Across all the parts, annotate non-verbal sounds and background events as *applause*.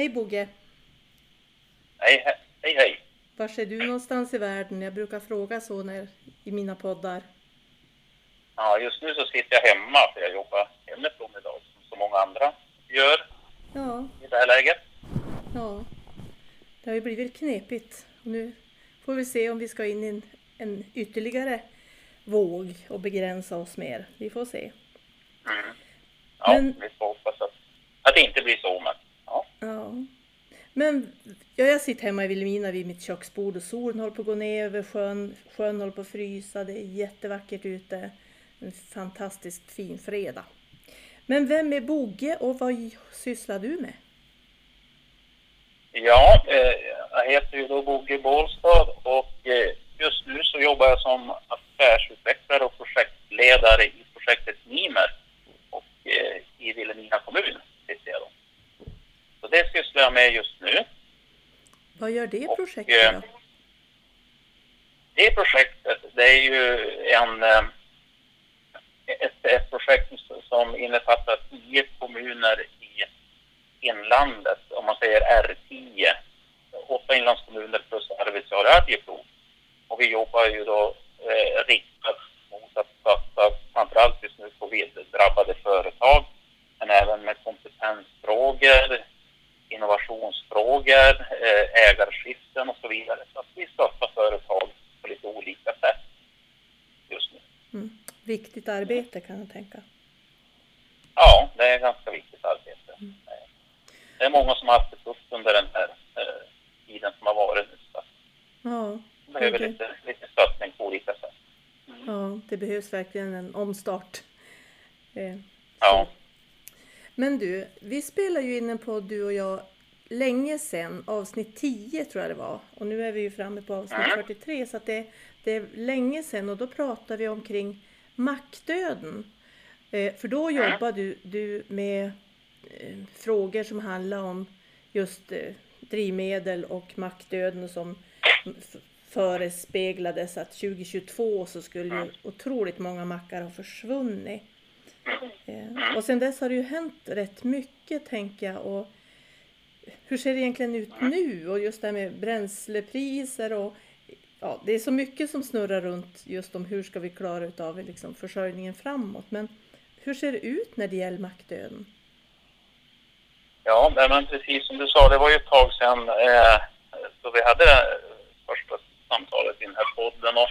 Hej Bogge! Hej, he- hej, hej. Var är du någonstans i världen? Jag brukar fråga så när, i mina poddar. Ja, just nu så sitter jag hemma för jag jobbar hemifrån idag som så många andra gör Ja, i det här läget. ja. Det har ju blivit knepigt. Nu får vi se om vi ska in i en, en ytterligare våg och begränsa oss mer. Vi får se. Mm. Ja, Men- vi får hoppas att, att det inte blir så, men ja. Ja. Men ja, jag sitter hemma i Vilhelmina vid mitt köksbord och solen håller på att gå ner över sjön. Sjön håller på att frysa. Det är jättevackert ute. En fantastiskt fin fredag. Men vem är Bogge och vad sysslar du med? Ja, eh, jag heter ju då Bogge Bålstad och eh, just nu så jobbar jag som affärsutvecklare och projektledare i projektet Mimer och eh, i Vilhelmina kommun sitter jag då. Så det sysslar jag med just nu. Vad gör det Och, projektet eh, då? Det projektet, det är ju en, eh, ett, ett projekt som innefattar tio kommuner i inlandet, om man säger R10. Åtta inlandskommuner plus Arvidsjaur och Arjeplog. Och vi jobbar ju då eh, riktat mot att satsa framförallt just nu på drabbade företag, men även med kompetensfrågor, innovationsfrågor, eh, ägarskiften och så vidare. Så att vi stöttar företag på lite olika sätt just nu. Mm. Viktigt arbete kan jag tänka. Ja, det är ett ganska viktigt arbete. Det är många som har haft det tufft under den här eh, tiden som har varit nu. Så Ja, de behöver lite, lite stöttning på olika sätt. ja, det behövs verkligen en omstart. Eh, Ja, Men du, vi spelar ju in en podd du och jag länge sedan, avsnitt 10 tror jag det var. Och nu är vi ju framme på avsnitt Mm. 43 så att det, det är länge sedan och då pratade vi omkring mackdöden. Eh, för då jobbar du, du med eh, frågor som handlar om just eh, drivmedel och mackdöden som förespeglades att 2022 så skulle ju otroligt många mackar ha försvunnit. Och sen dess har det ju hänt rätt mycket tänker jag. Och hur ser det egentligen ut nu? Och just det här med bränslepriser och ja, det är så mycket som snurrar runt just om hur ska vi klara utav liksom försörjningen framåt. Men hur ser det ut när det gäller mackdöden? ja men precis som du sa, det var ju ett tag sedan eh, så vi hade det första samtalet i den här podden och,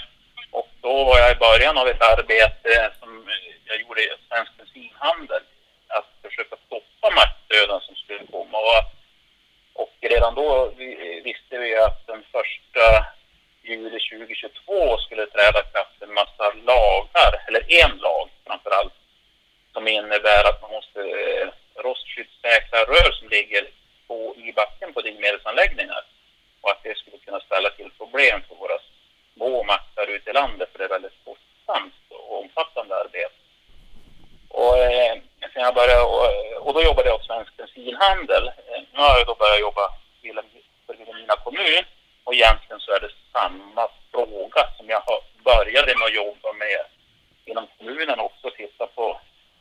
och då var jag i början av ett arbete som jag gjorde i Svensk bensinhandel att försöka stoppa mackdöden som skulle komma. Och, och redan då vi- visste vi att den första juli 2022 skulle träda i kraft en massa lagar, eller en lag framför allt, som innebär att man måste eh, rostskyddssäkra rör som ligger på, i backen på drivmedelsanläggningar. Och att det skulle kunna ställa till problem för våra små mackar ute i landet, för det är väldigt kostsamt och omfattande arbete. Och, eh, sen jag började, och, eh, och då jobbade jag åt Svensk bensinhandel. Eh, Nu har jag då börjat jobba för Vilhelmina kommun och egentligen så är det samma fråga som jag började med att jobba med inom kommunen också titta på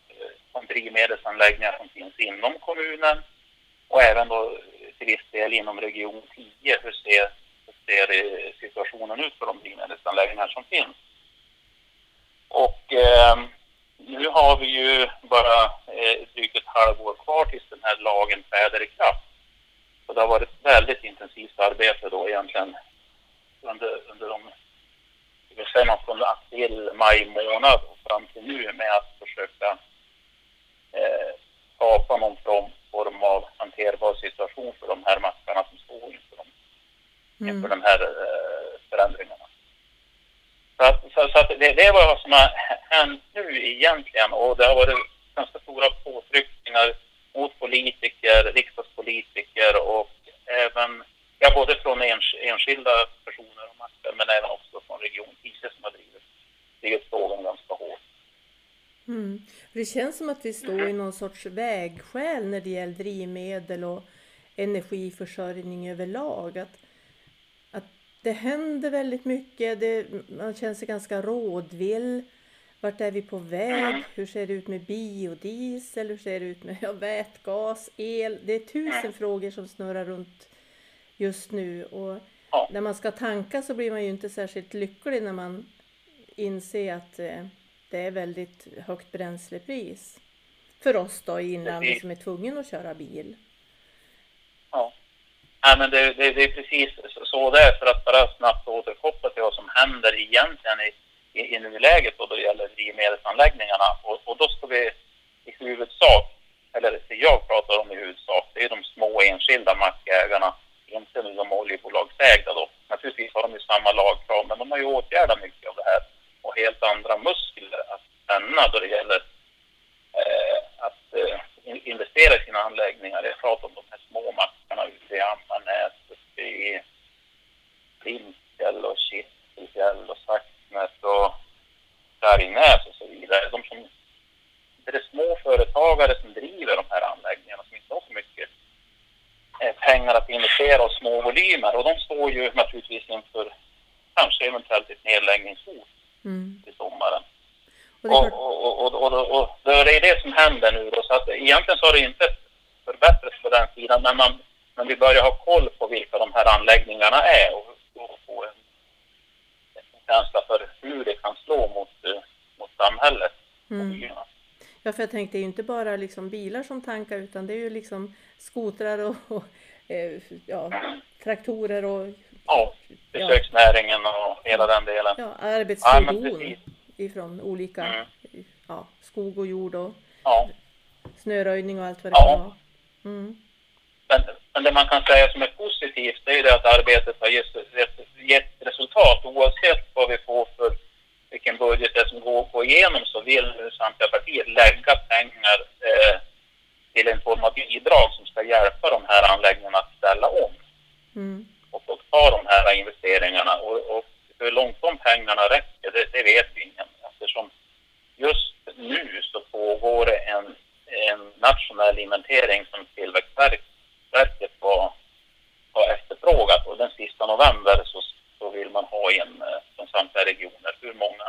eh, de drivmedelsanläggningar som finns inom kommunen och även då till viss del inom region 10. Hur ser, hur ser eh, situationen ut för de drivmedelsanläggningar som finns? Och eh, nu har vi ju bara eh, drygt ett halvår kvar tills den här lagen träder i kraft. Så det har varit ett väldigt intensivt arbete då egentligen under, under de, det vill säga från april, maj månad och fram till nu med att försöka eh, skapa någon form, av hanterbar situation för de här mackarna som står inför, dem, inför de här eh, förändringarna. Så, att, så, så att det, det är vad som har hänt nu egentligen och det har varit ganska stora påtryckningar mot politiker, riksdagspolitiker och även, ja både från ens, enskilda personer och mackar men även också från Region 10 som har drivit, drivit frågan ganska hårt. Mm. Det känns som att vi står i någon sorts vägskäl när det gäller drivmedel och energiförsörjning överlag. Att, att det händer väldigt mycket, det, man känner sig ganska rådvill. vart är vi på väg? Hur ser det ut med biodiesel? Hur ser det ut med ja, vätgas, el? Det är tusen frågor som snurrar runt just nu. Och Ja. när man ska tanka så blir man ju inte särskilt lycklig när man inser att eh, det är väldigt högt bränslepris. För oss då i inlandet som är tvungen att köra bil. Ja. Nej, men det, det, det är precis så- så det är för att bara snabbt återkoppla till vad som händer egentligen i, i, i nuläget då det gäller drivmedelsanläggningarna. Och, och då ska vi i huvudsak, eller det jag pratar om i huvudsak, det är de små enskilda mackägarna, inte nu de oljebolagsägda då. Naturligtvis har de ju samma lagkrav, men de har ju åtgärdat mycket av det här och helt andra muskler att spänna då det gäller eh, att eh, in- investera i sina anläggningar. Jag pratar om de här små mackarna ute i Ammarnäs, uppe i Klimpfjäll och Kittelfjäll och Saxnäs och Bergnäs och så vidare. De som, det är små företagare som driver de här anläggningarna som inte har så mycket eh, pengar att investera och små volymer och de står ju naturligtvis inför kanske eventuellt ett nedläggningshot Mm. till sommaren. Och det är Och, klart, och, och, och, och, och det är det som händer nu då. Så att egentligen så har det inte förbättrats på den sidan. Men, man, men vi börjar ha koll på vilka de här anläggningarna är och, och få en, en känsla för hur det kan slå mot, eh, mot samhället. Mm. Ja, för jag tänkte det är ju inte bara liksom bilar som tankar utan det är ju liksom skotrar och, och eh, ja, traktorer och Ja, besöksnäringen och hela den delen. ja, Ja, arbetsfordon precis. ifrån olika Mm. ja, skog och jord och Ja. snöröjning och allt vad det Ja. kan vara. Mm. Men, men det man kan säga som är positivt det är det att arbetet har gett, gett, resultat. Oavsett vad vi får för vilken budget det är som går på igenom så vill nu samtliga partier lägga pengar eh, till en form av bidrag som ska hjälpa de här anläggningarna att ställa om Mm. och, och ta de här investeringarna. Och, och hur långt de pengarna räcker, det, det vet vi ingen. Eftersom just nu så pågår det en, en nationell inventering som Tillväxtverket var, har efterfrågat. Och den sista november så, så vill man ha in eh, från samtliga regioner hur många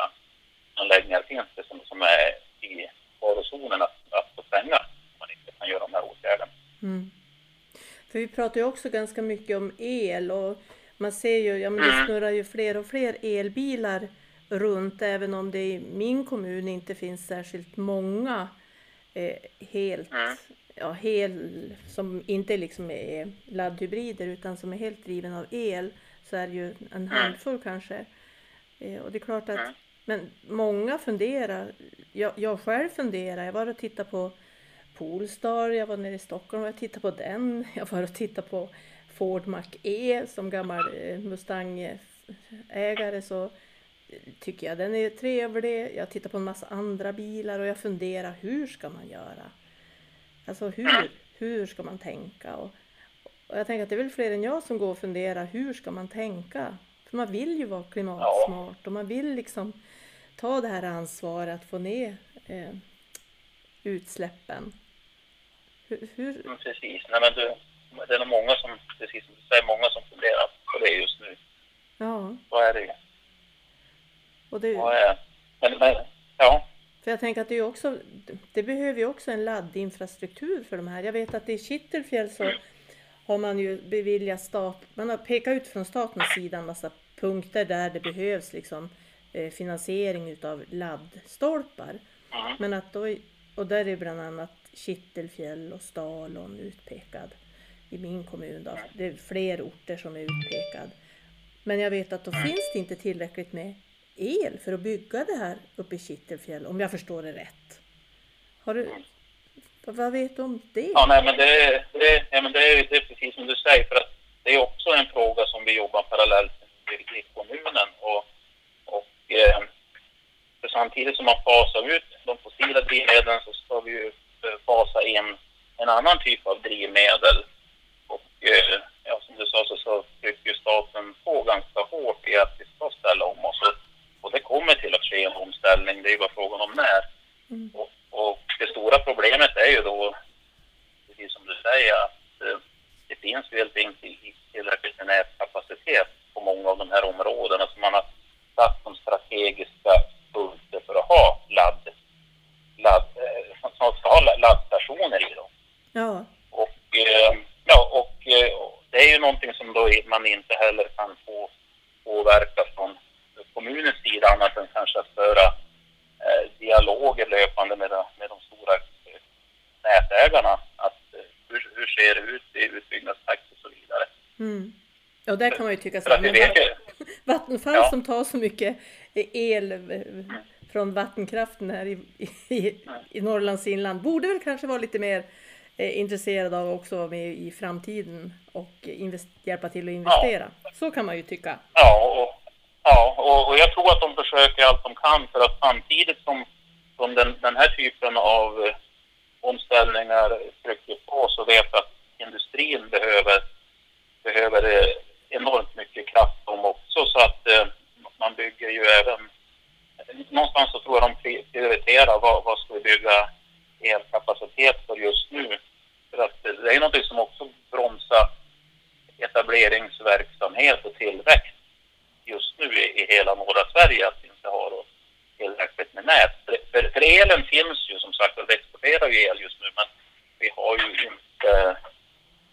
anläggningar finns det som, som är i farozonen att, att få stänga om man inte kan göra de här åtgärderna. Mm. För vi pratar ju också ganska mycket om el och man ser ju, ja men det Mm. snurrar ju fler och fler elbilar runt även om det i min kommun inte finns särskilt många eh, helt, Mm. ja hel, som inte liksom är laddhybrider utan som är helt driven av el så är det ju en handfull kanske. Eh, och det är klart att, Mm. men många funderar, jag, jag själv funderar, jag var och tittade på Polestar, jag var nere i Stockholm och jag tittade på den. *laughs* Jag var och tittade på Ford Mach-E som gammal eh, Mustang-ägare så eh, tycker jag den är trevlig. Jag tittar på en massa andra bilar och jag funderar hur ska man göra? Alltså hur, hur ska man tänka? Och, och jag tänker att det är väl fler än jag som går och funderar hur ska man tänka? För man vill ju vara klimatsmart och man vill liksom ta det här ansvaret att få ner eh, utsläppen. Hur, hur, Mm, precis. Nej, men du, det är nog många som, precis som du säger, många som funderar på det just nu. ja, Vad är det? och det, Vad är men, men, ja. för jag tänker att det är ju också, det behöver ju också en laddinfrastruktur för de här. Jag vet att i Kittelfjäll så har man ju beviljat stat, man har pekat ut från statens sida en massa punkter där det behövs liksom eh, finansiering utav laddstolpar. Mm. Men att då, och där är bland annat Kittelfjäll och Stalon utpekad i min kommun. Då. Det är fler orter som är utpekad. Men jag vet att då finns det inte tillräckligt med el för att bygga det här uppe i Kittelfjäll, om jag förstår det rätt. Har du, vad- vad vet du om det? Ja, nej, men det, det, ja, men det, är, det är precis som du säger, för att det är också en fråga som vi jobbar parallellt med i kommunen. Och, och eh, för samtidigt som man fasar ut de fossila drivmedlen så ska vi ju fasa in en annan typ av drivmedel. Och eh, ja, som du sa så, så trycker staten på ganska hårt i att vi ska ställa om oss. Och, det kommer till att ske en omställning, det är ju bara frågan om när. Mm. Och, och det stora problemet är ju då, precis som du säger, att eh, det finns ju helt enkelt inte tillräckligt nätkapacitet på många av de här områdena som man har satt som strategiska punkter för att ha ladd, laddstationer i. Då. Ja. Och, ja, och det är ju någonting som då man inte heller kan få påverka från kommunens sida annat än kanske att föra eh, dialoger löpande med, med de stora eh, nätägarna. Att, eh, hur, hur ser det ut i utbyggnadstakt och så vidare. Mm. Och där kan man ju tycka så här, Vattenfall ja. som tar så mycket el. Från vattenkraften här i, i, i Norrlands inland borde väl kanske vara lite mer eh, intresserad av också vara med i framtiden och hjälpa till att investera. Ja. Så kan man ju tycka. Ja, och, ja och, och, jag tror att de försöker allt de kan för att samtidigt som, som den, den här typen av eh, omställningar trycker på så vet jag att industrin behöver, behöver eh, enormt mycket kraft om också så att eh, man bygger ju även någonstans så tror jag de prioriterar vad, vad ska vi bygga elkapacitet för just nu. För att det är något som också bromsar etableringsverksamhet och tillväxt just nu i, i hela norra Sverige att vi inte har tillräckligt med nät. För, för, för elen finns ju som sagt och vi exporterar ju el just nu men vi har ju inte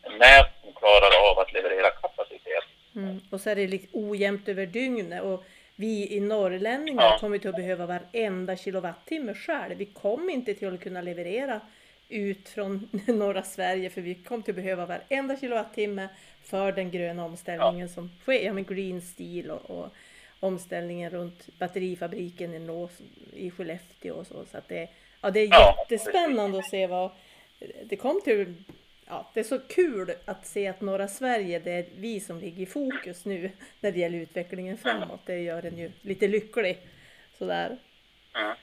eh, nät som klarar av att leverera kapacitet. Mm. Och så är det lite ojämnt över dygnet och vi i norrlänningar ja. kommer till att behöva varenda kilowattimme själv. Vi kommer inte till att kunna leverera ut från *laughs* norra Sverige för vi kommer till att behöva varenda kilowattimme för den gröna omställningen ja. som sker. Ja, men Green Steel och, och, omställningen runt batterifabriken i, Nås, i Skellefteå och så. så att det, ja, det är ja, jättespännande precis. att se vad det kom till. Ja, det är så kul att se att norra Sverige, det är vi som ligger i fokus nu när det gäller utvecklingen framåt. Det gör en ju lite lycklig. Sådär. Mm.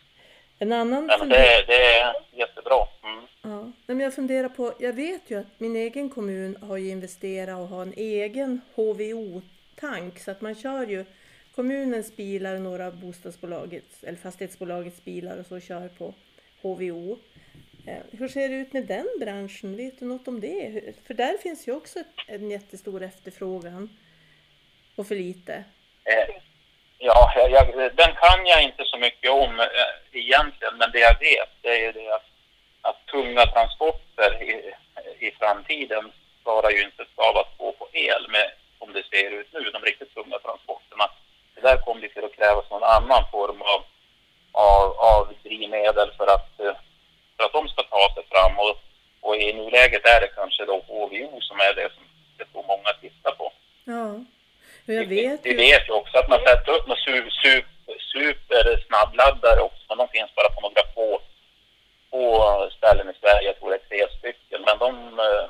En annan ja, det, det, är jättebra. Mm. Ja, men jag funderar på, jag vet ju att min egen kommun har ju investerat och har en egen HVO-tank så att man kör ju kommunens bilar och några bostadsbolagets eller fastighetsbolagets bilar och så kör på HVO. Eh, hur ser det ut med den branschen? Vet du något om det? För där finns ju också en jättestor efterfrågan och för lite. Eh, ja, jag, den kan jag inte så mycket om eh, egentligen, men det jag vet det är det att, att tunga transporter i, i framtiden svarar ju inte av att på el med, som det ser ut nu, de riktigt tunga transporterna. Det där kommer det till att krävas någon annan form av, av, av drivmedel för att, eh, för att de ska ta sig fram. Och, och i nuläget är det kanske då HVO som är det som jag tror många tittar på. Ja. Jag vet vi, vi vet ju också att man sätter upp några super, super, super snabbladdare också, men de finns bara på några få, få ställen i Sverige. Jag tror det är tre stycken, men de eh,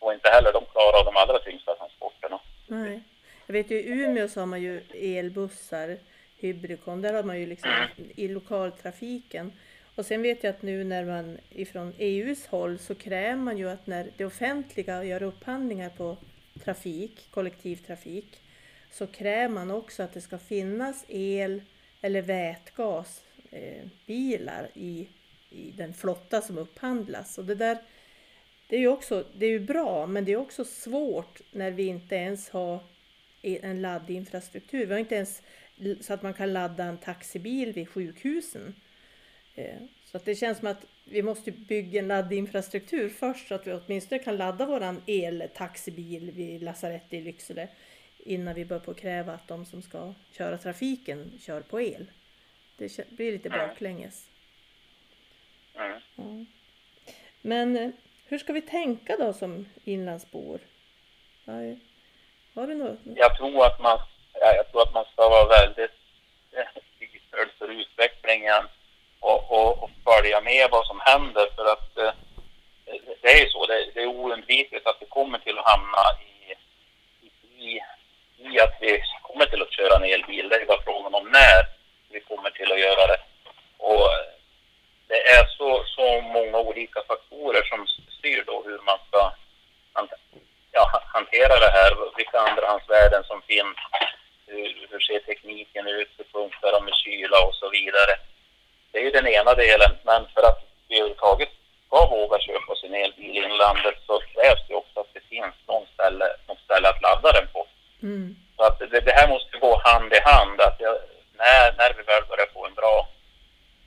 får inte heller de klara av de allra tyngsta transporterna. Nej. Jag vet ju i Umeå så har man ju elbussar, Hybrikon, där har man ju liksom i lokaltrafiken. Och sen vet jag att nu när man ifrån EUs håll så kräver man ju att när det offentliga gör upphandlingar på trafik, kollektivtrafik, så kräver man också att det ska finnas el eller vätgasbilar eh, i, i den flotta som upphandlas. Och det där det är ju också det är ju bra, men det är också svårt när vi inte ens har en laddinfrastruktur. Vi har inte ens så att man kan ladda en taxibil vid sjukhusen. Eh, så att det känns som att vi måste bygga en laddinfrastruktur först så att vi åtminstone kan ladda våran eltaxibil vid lasarettet i Lycksele innan vi börjar på att kräva att de som ska köra trafiken kör på el. Det blir lite baklänges. Mm. Ja. Men eh, hur ska vi tänka då som inlandsbor? Har du något? Jag tror att man, jag tror att man ska vara väldigt lyhörd för utvecklingen och, och, och, följa med vad som händer för att eh, det är ju så, det, det är oundvikligt att vi kommer till att hamna i, i, i att vi kommer till att köra en elbil. Det är bara frågan om när vi kommer till att göra det. Och eh, det är så, så många olika faktorer som styr då hur man ska ja, hantera det här, vilka andrahandsvärden som finns, hur, hur ser tekniken ut, hur funkar de med kyla och så vidare. Det är ju den ena delen, men för att vi överhuvudtaget ska våga köpa sin elbil i inlandet så krävs det också att det finns någon ställe, något ställe att ladda den. Mm. Så att det, det, här måste gå hand i hand. Att jag, när, när vi väl börjar få en bra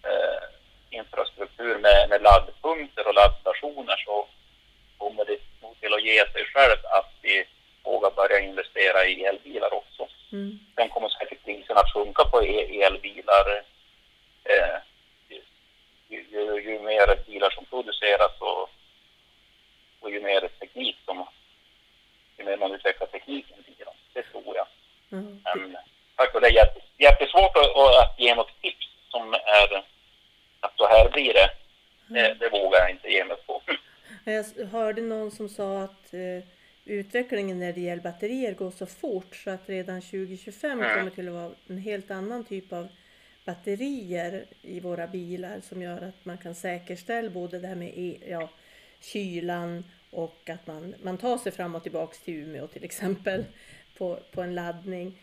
eh, infrastruktur med, med laddpunkter och laddstationer så kommer det nog till att ge sig självt att vi vågar börja investera i elbilar också. Mm. Sen kommer säkert priserna att sjunka på e, elbilar. Eh, ju, ju, ju, mer bilar som produceras och, och ju mer teknik som, ju mer man utvecklar tekniken till dem. Det tror jag. Mm. Men tack det är jätte, jättesvårt att, ge något tips som är att så här blir det. Det, det vågar jag inte ge mig på. *laughs* Jag hörde någon som sa att eh, utvecklingen när det gäller batterier går så fort så att redan 2025 Mm. kommer till att vara en helt annan typ av batterier i våra bilar som gör att man kan säkerställa både det här med e, ja, kylan och att man, man tar sig fram och tillbaks till Umeå till exempel på, på en laddning.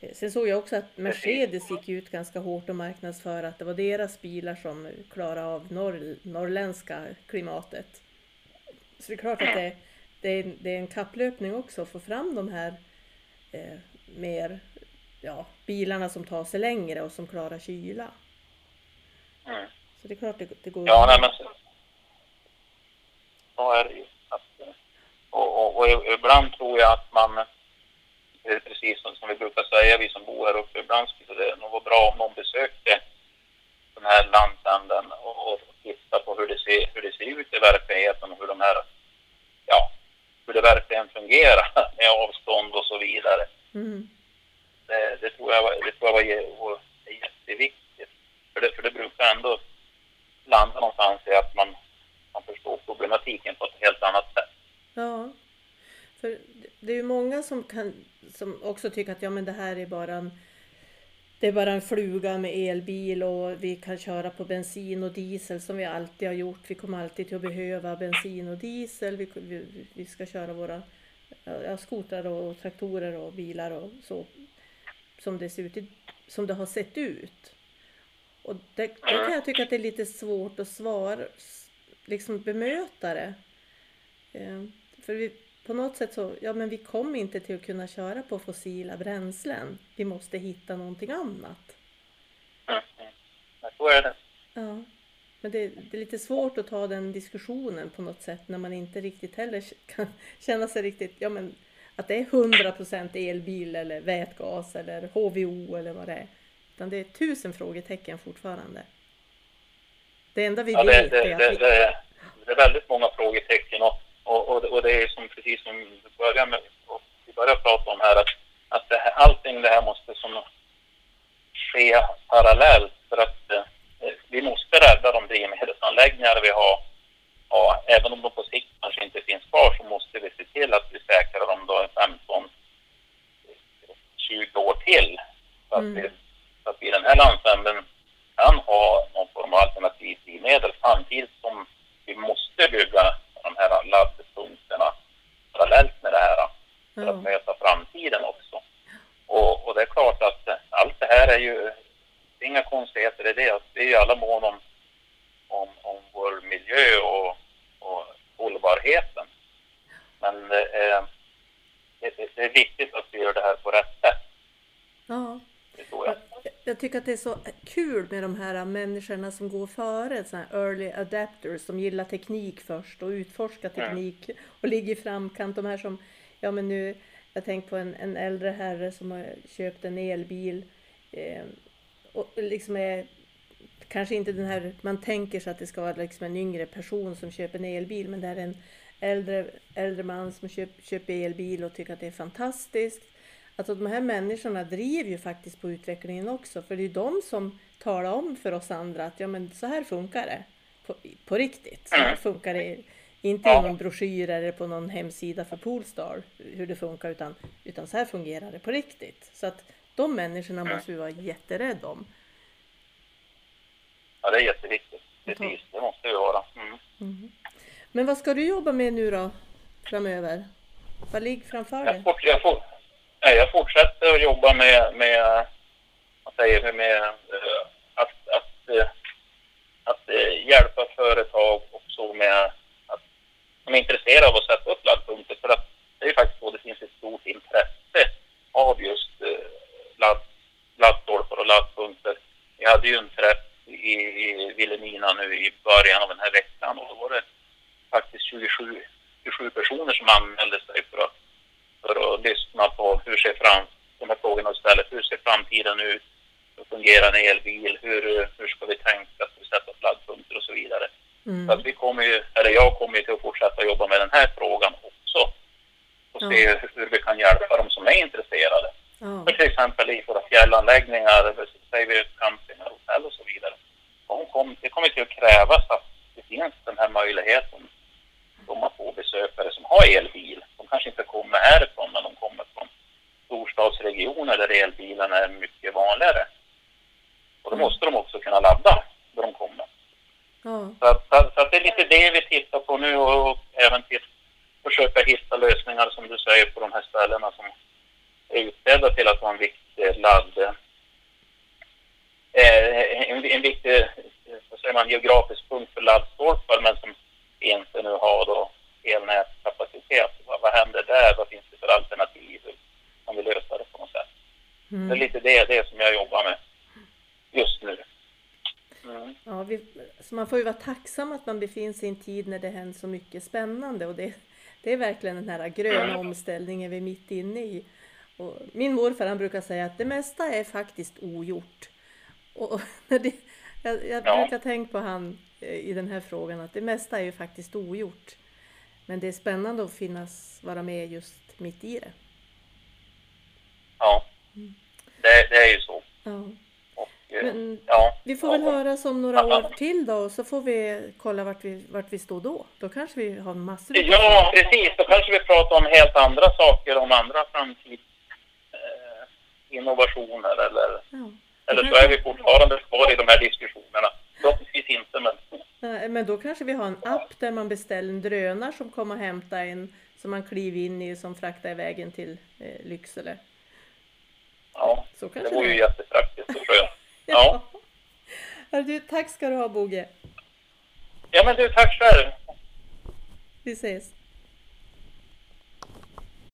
Eh, Sen såg jag också att Mercedes gick ut ganska hårt och marknadsförde att det var deras bilar som klarar av norr, norrländska klimatet. Så det är klart att det, det, är, det är en kapplöpning också att få fram de här eh, mer ja, bilarna som tar sig längre och som klarar kyla. Mm. Så det är klart det, det går Ja, nej, men så, så är det ju. Och, och, och ibland tror jag att man, precis som, som vi brukar säga, vi som bor här uppe, ibland skulle det nog vara bra om någon besökte den här landsänden och, och titta på hur det, ser, hur det ser ut i verkligheten och hur de här, ja, hur det verkligen fungerar *laughs* med avstånd och så vidare. Mm. Det, det tror jag, det tror jag var var jätteviktigt. För det, för det brukar ändå landa någonstans i att man, man förstår problematiken på ett helt annat sätt. Ja, för det är ju många som, kan, som också tycker att ja, men det här är bara en det är bara en fluga med elbil och vi kan köra på bensin och diesel som vi alltid har gjort. Vi kommer alltid till att behöva bensin och diesel. Vi, vi, vi ska köra våra ja, skotrar och traktorer och bilar och så som det ser ut, i- som det har sett ut. Och det, då kan jag tycka att det är lite svårt att svara, liksom bemöta det. Eh, för vi, på något sätt så, ja men vi kommer inte till att kunna köra på fossila bränslen. Vi måste hitta någonting annat. Mm. Så är det. Ja. Men det, det är lite svårt att ta den diskussionen på något sätt när man inte riktigt heller kan *laughs* känna sig riktigt, ja men att det är 100% elbil eller vätgas eller HVO eller vad det är. Utan det är tusen frågetecken fortfarande. Det enda vi Ja, det, vet det, är att det, vi... det är väldigt många frågetecken och, och, och, och det är som precis som vi började med, vi började prata om här att, att det här, allting det här måste som ske parallellt för att eh, vi måste rädda de drivmedelsanläggningar vi har. Ja, även om de på sikt kanske inte finns kvar så måste vi se till att vi säkrar dem då 15 20 år till. Så att, Mm. vi, så att vi i den här landsänden kan ha någon form av alternativ drivmedel samtidigt som vi måste bygga de här laddpunkterna parallellt med det här för Ja. att möta framtiden också. Och, och det är klart att allt det här är ju det är inga konstigheter i det. Vi är ju alla mån om, om, om vår miljö och, och hållbarheten. Men det är, det, det- det är viktigt att vi gör det här på rätt sätt. Ja. Jag. Tycker att det är så kul med de här människorna som går före, såna här early adapters som gillar teknik först och utforskar teknik och ligger i framkant. De här som, ja men nu, jag tänker på en, en äldre herre som har köpt en elbil eh, och liksom är kanske inte den här, man tänker sig att det ska vara liksom en yngre person som köper en elbil, men det är en äldre, äldre man som köp, köper elbil och tycker att det är fantastiskt. Alltså de här människorna driver ju faktiskt på utvecklingen också, för det är ju de som talar om för oss andra att ja men så här funkar det på, på riktigt. Så här funkar det inte i någon broschyr eller på någon hemsida för Polestar hur det funkar, utan, utan så här fungerar det på riktigt. Så att de människorna måste vi vara jätterädda om. Ja, det är jätteviktigt. Precis, det måste vi vara. Mm. Men vad ska du jobba med nu då framöver? Vad ligger framför dig? Jag, fort, jag, fort, nej, jag fortsätter att jobba med, med vad säger vi, med eh, att, att, eh, att, att hjälpa företag också med att de är intresserade av att sätta upp laddpunkter. För att det är ju faktiskt så, det finns ett stort intresse av just ladd, laddstolpar och laddpunkter. Vi hade ju en träff i, i Vilhelmina nu i början av den här veckan och då var det faktiskt 27 27 personer som anmälde sig för att, för att lyssna på hur ser fram, de här frågorna istället. Hur ser framtiden ut? Hur fungerar en elbil? Hur, hur ska vi tänka? Ska vi sätta flaggpunkter och så vidare? Mm. Så att vi kommer ju, eller jag kommer ju till att fortsätta jobba med den här frågan också. Och se hur vi kan hjälpa dem som är intresserade. Ja. För till exempel i våra fjällanläggningar, säger vi campingar, hotell och så vidare. De kom, det kommer till att krävas att det finns den här möjligheten om att få besökare som har elbil. De kanske inte kommer härifrån, men de kommer från storstadsregioner där elbilen är mycket vanligare. Och då Mm. måste de också kunna ladda när de kommer. Ja. Så, att, så, att- det är lite det vi tittar på nu och, och även till försöka hitta lösningar som du säger på de här ställena som är utsedda till att vara en viktig ladd eh, en, en viktig vad säger man, geografisk punkt för laddstolpar men som inte nu har då elnätskapacitet. Vad, vad händer där? Vad finns det för alternativ? Hur kan vi lösa det på något sätt? Det är Mm. det, som jag jobbar med just nu. Mm. Ja, vi, så man får ju vara tacksam att man befinner sig i en tid när det händer så mycket spännande och det, det är verkligen den här gröna omställningen vi är mitt inne i. Och min morfar han brukar säga att det mesta är faktiskt ogjort. Och, *laughs* när det, jag jag Ja. brukar tänka på han eh, i den här frågan att det mesta är ju faktiskt ogjort. Men det är spännande att finnas, vara med just mitt i det. Ja, det, det är ju så. Ja. Och, eh, Men ja, Vi får väl ja. höras om några år till då och så får vi kolla vart vi, vart vi står då. Då kanske vi har massor av Ja, precis. Då kanske vi pratar om helt andra saker, om andra framtids eh, eller, eller så är vi fortfarande kvar i de här diskussionerna. Förhoppningsvis inte, men Men då kanske vi har en app där man beställer en drönare som kommer och hämtar en som man kliver in i som fraktar iväg en till eh, Lycksele. ja, Så det kanske vore ju jättepraktiskt och skönt. *laughs* Ja. Hörru Du, tack ska du ha Boge. Ja, men du, tack själv. Vi ses.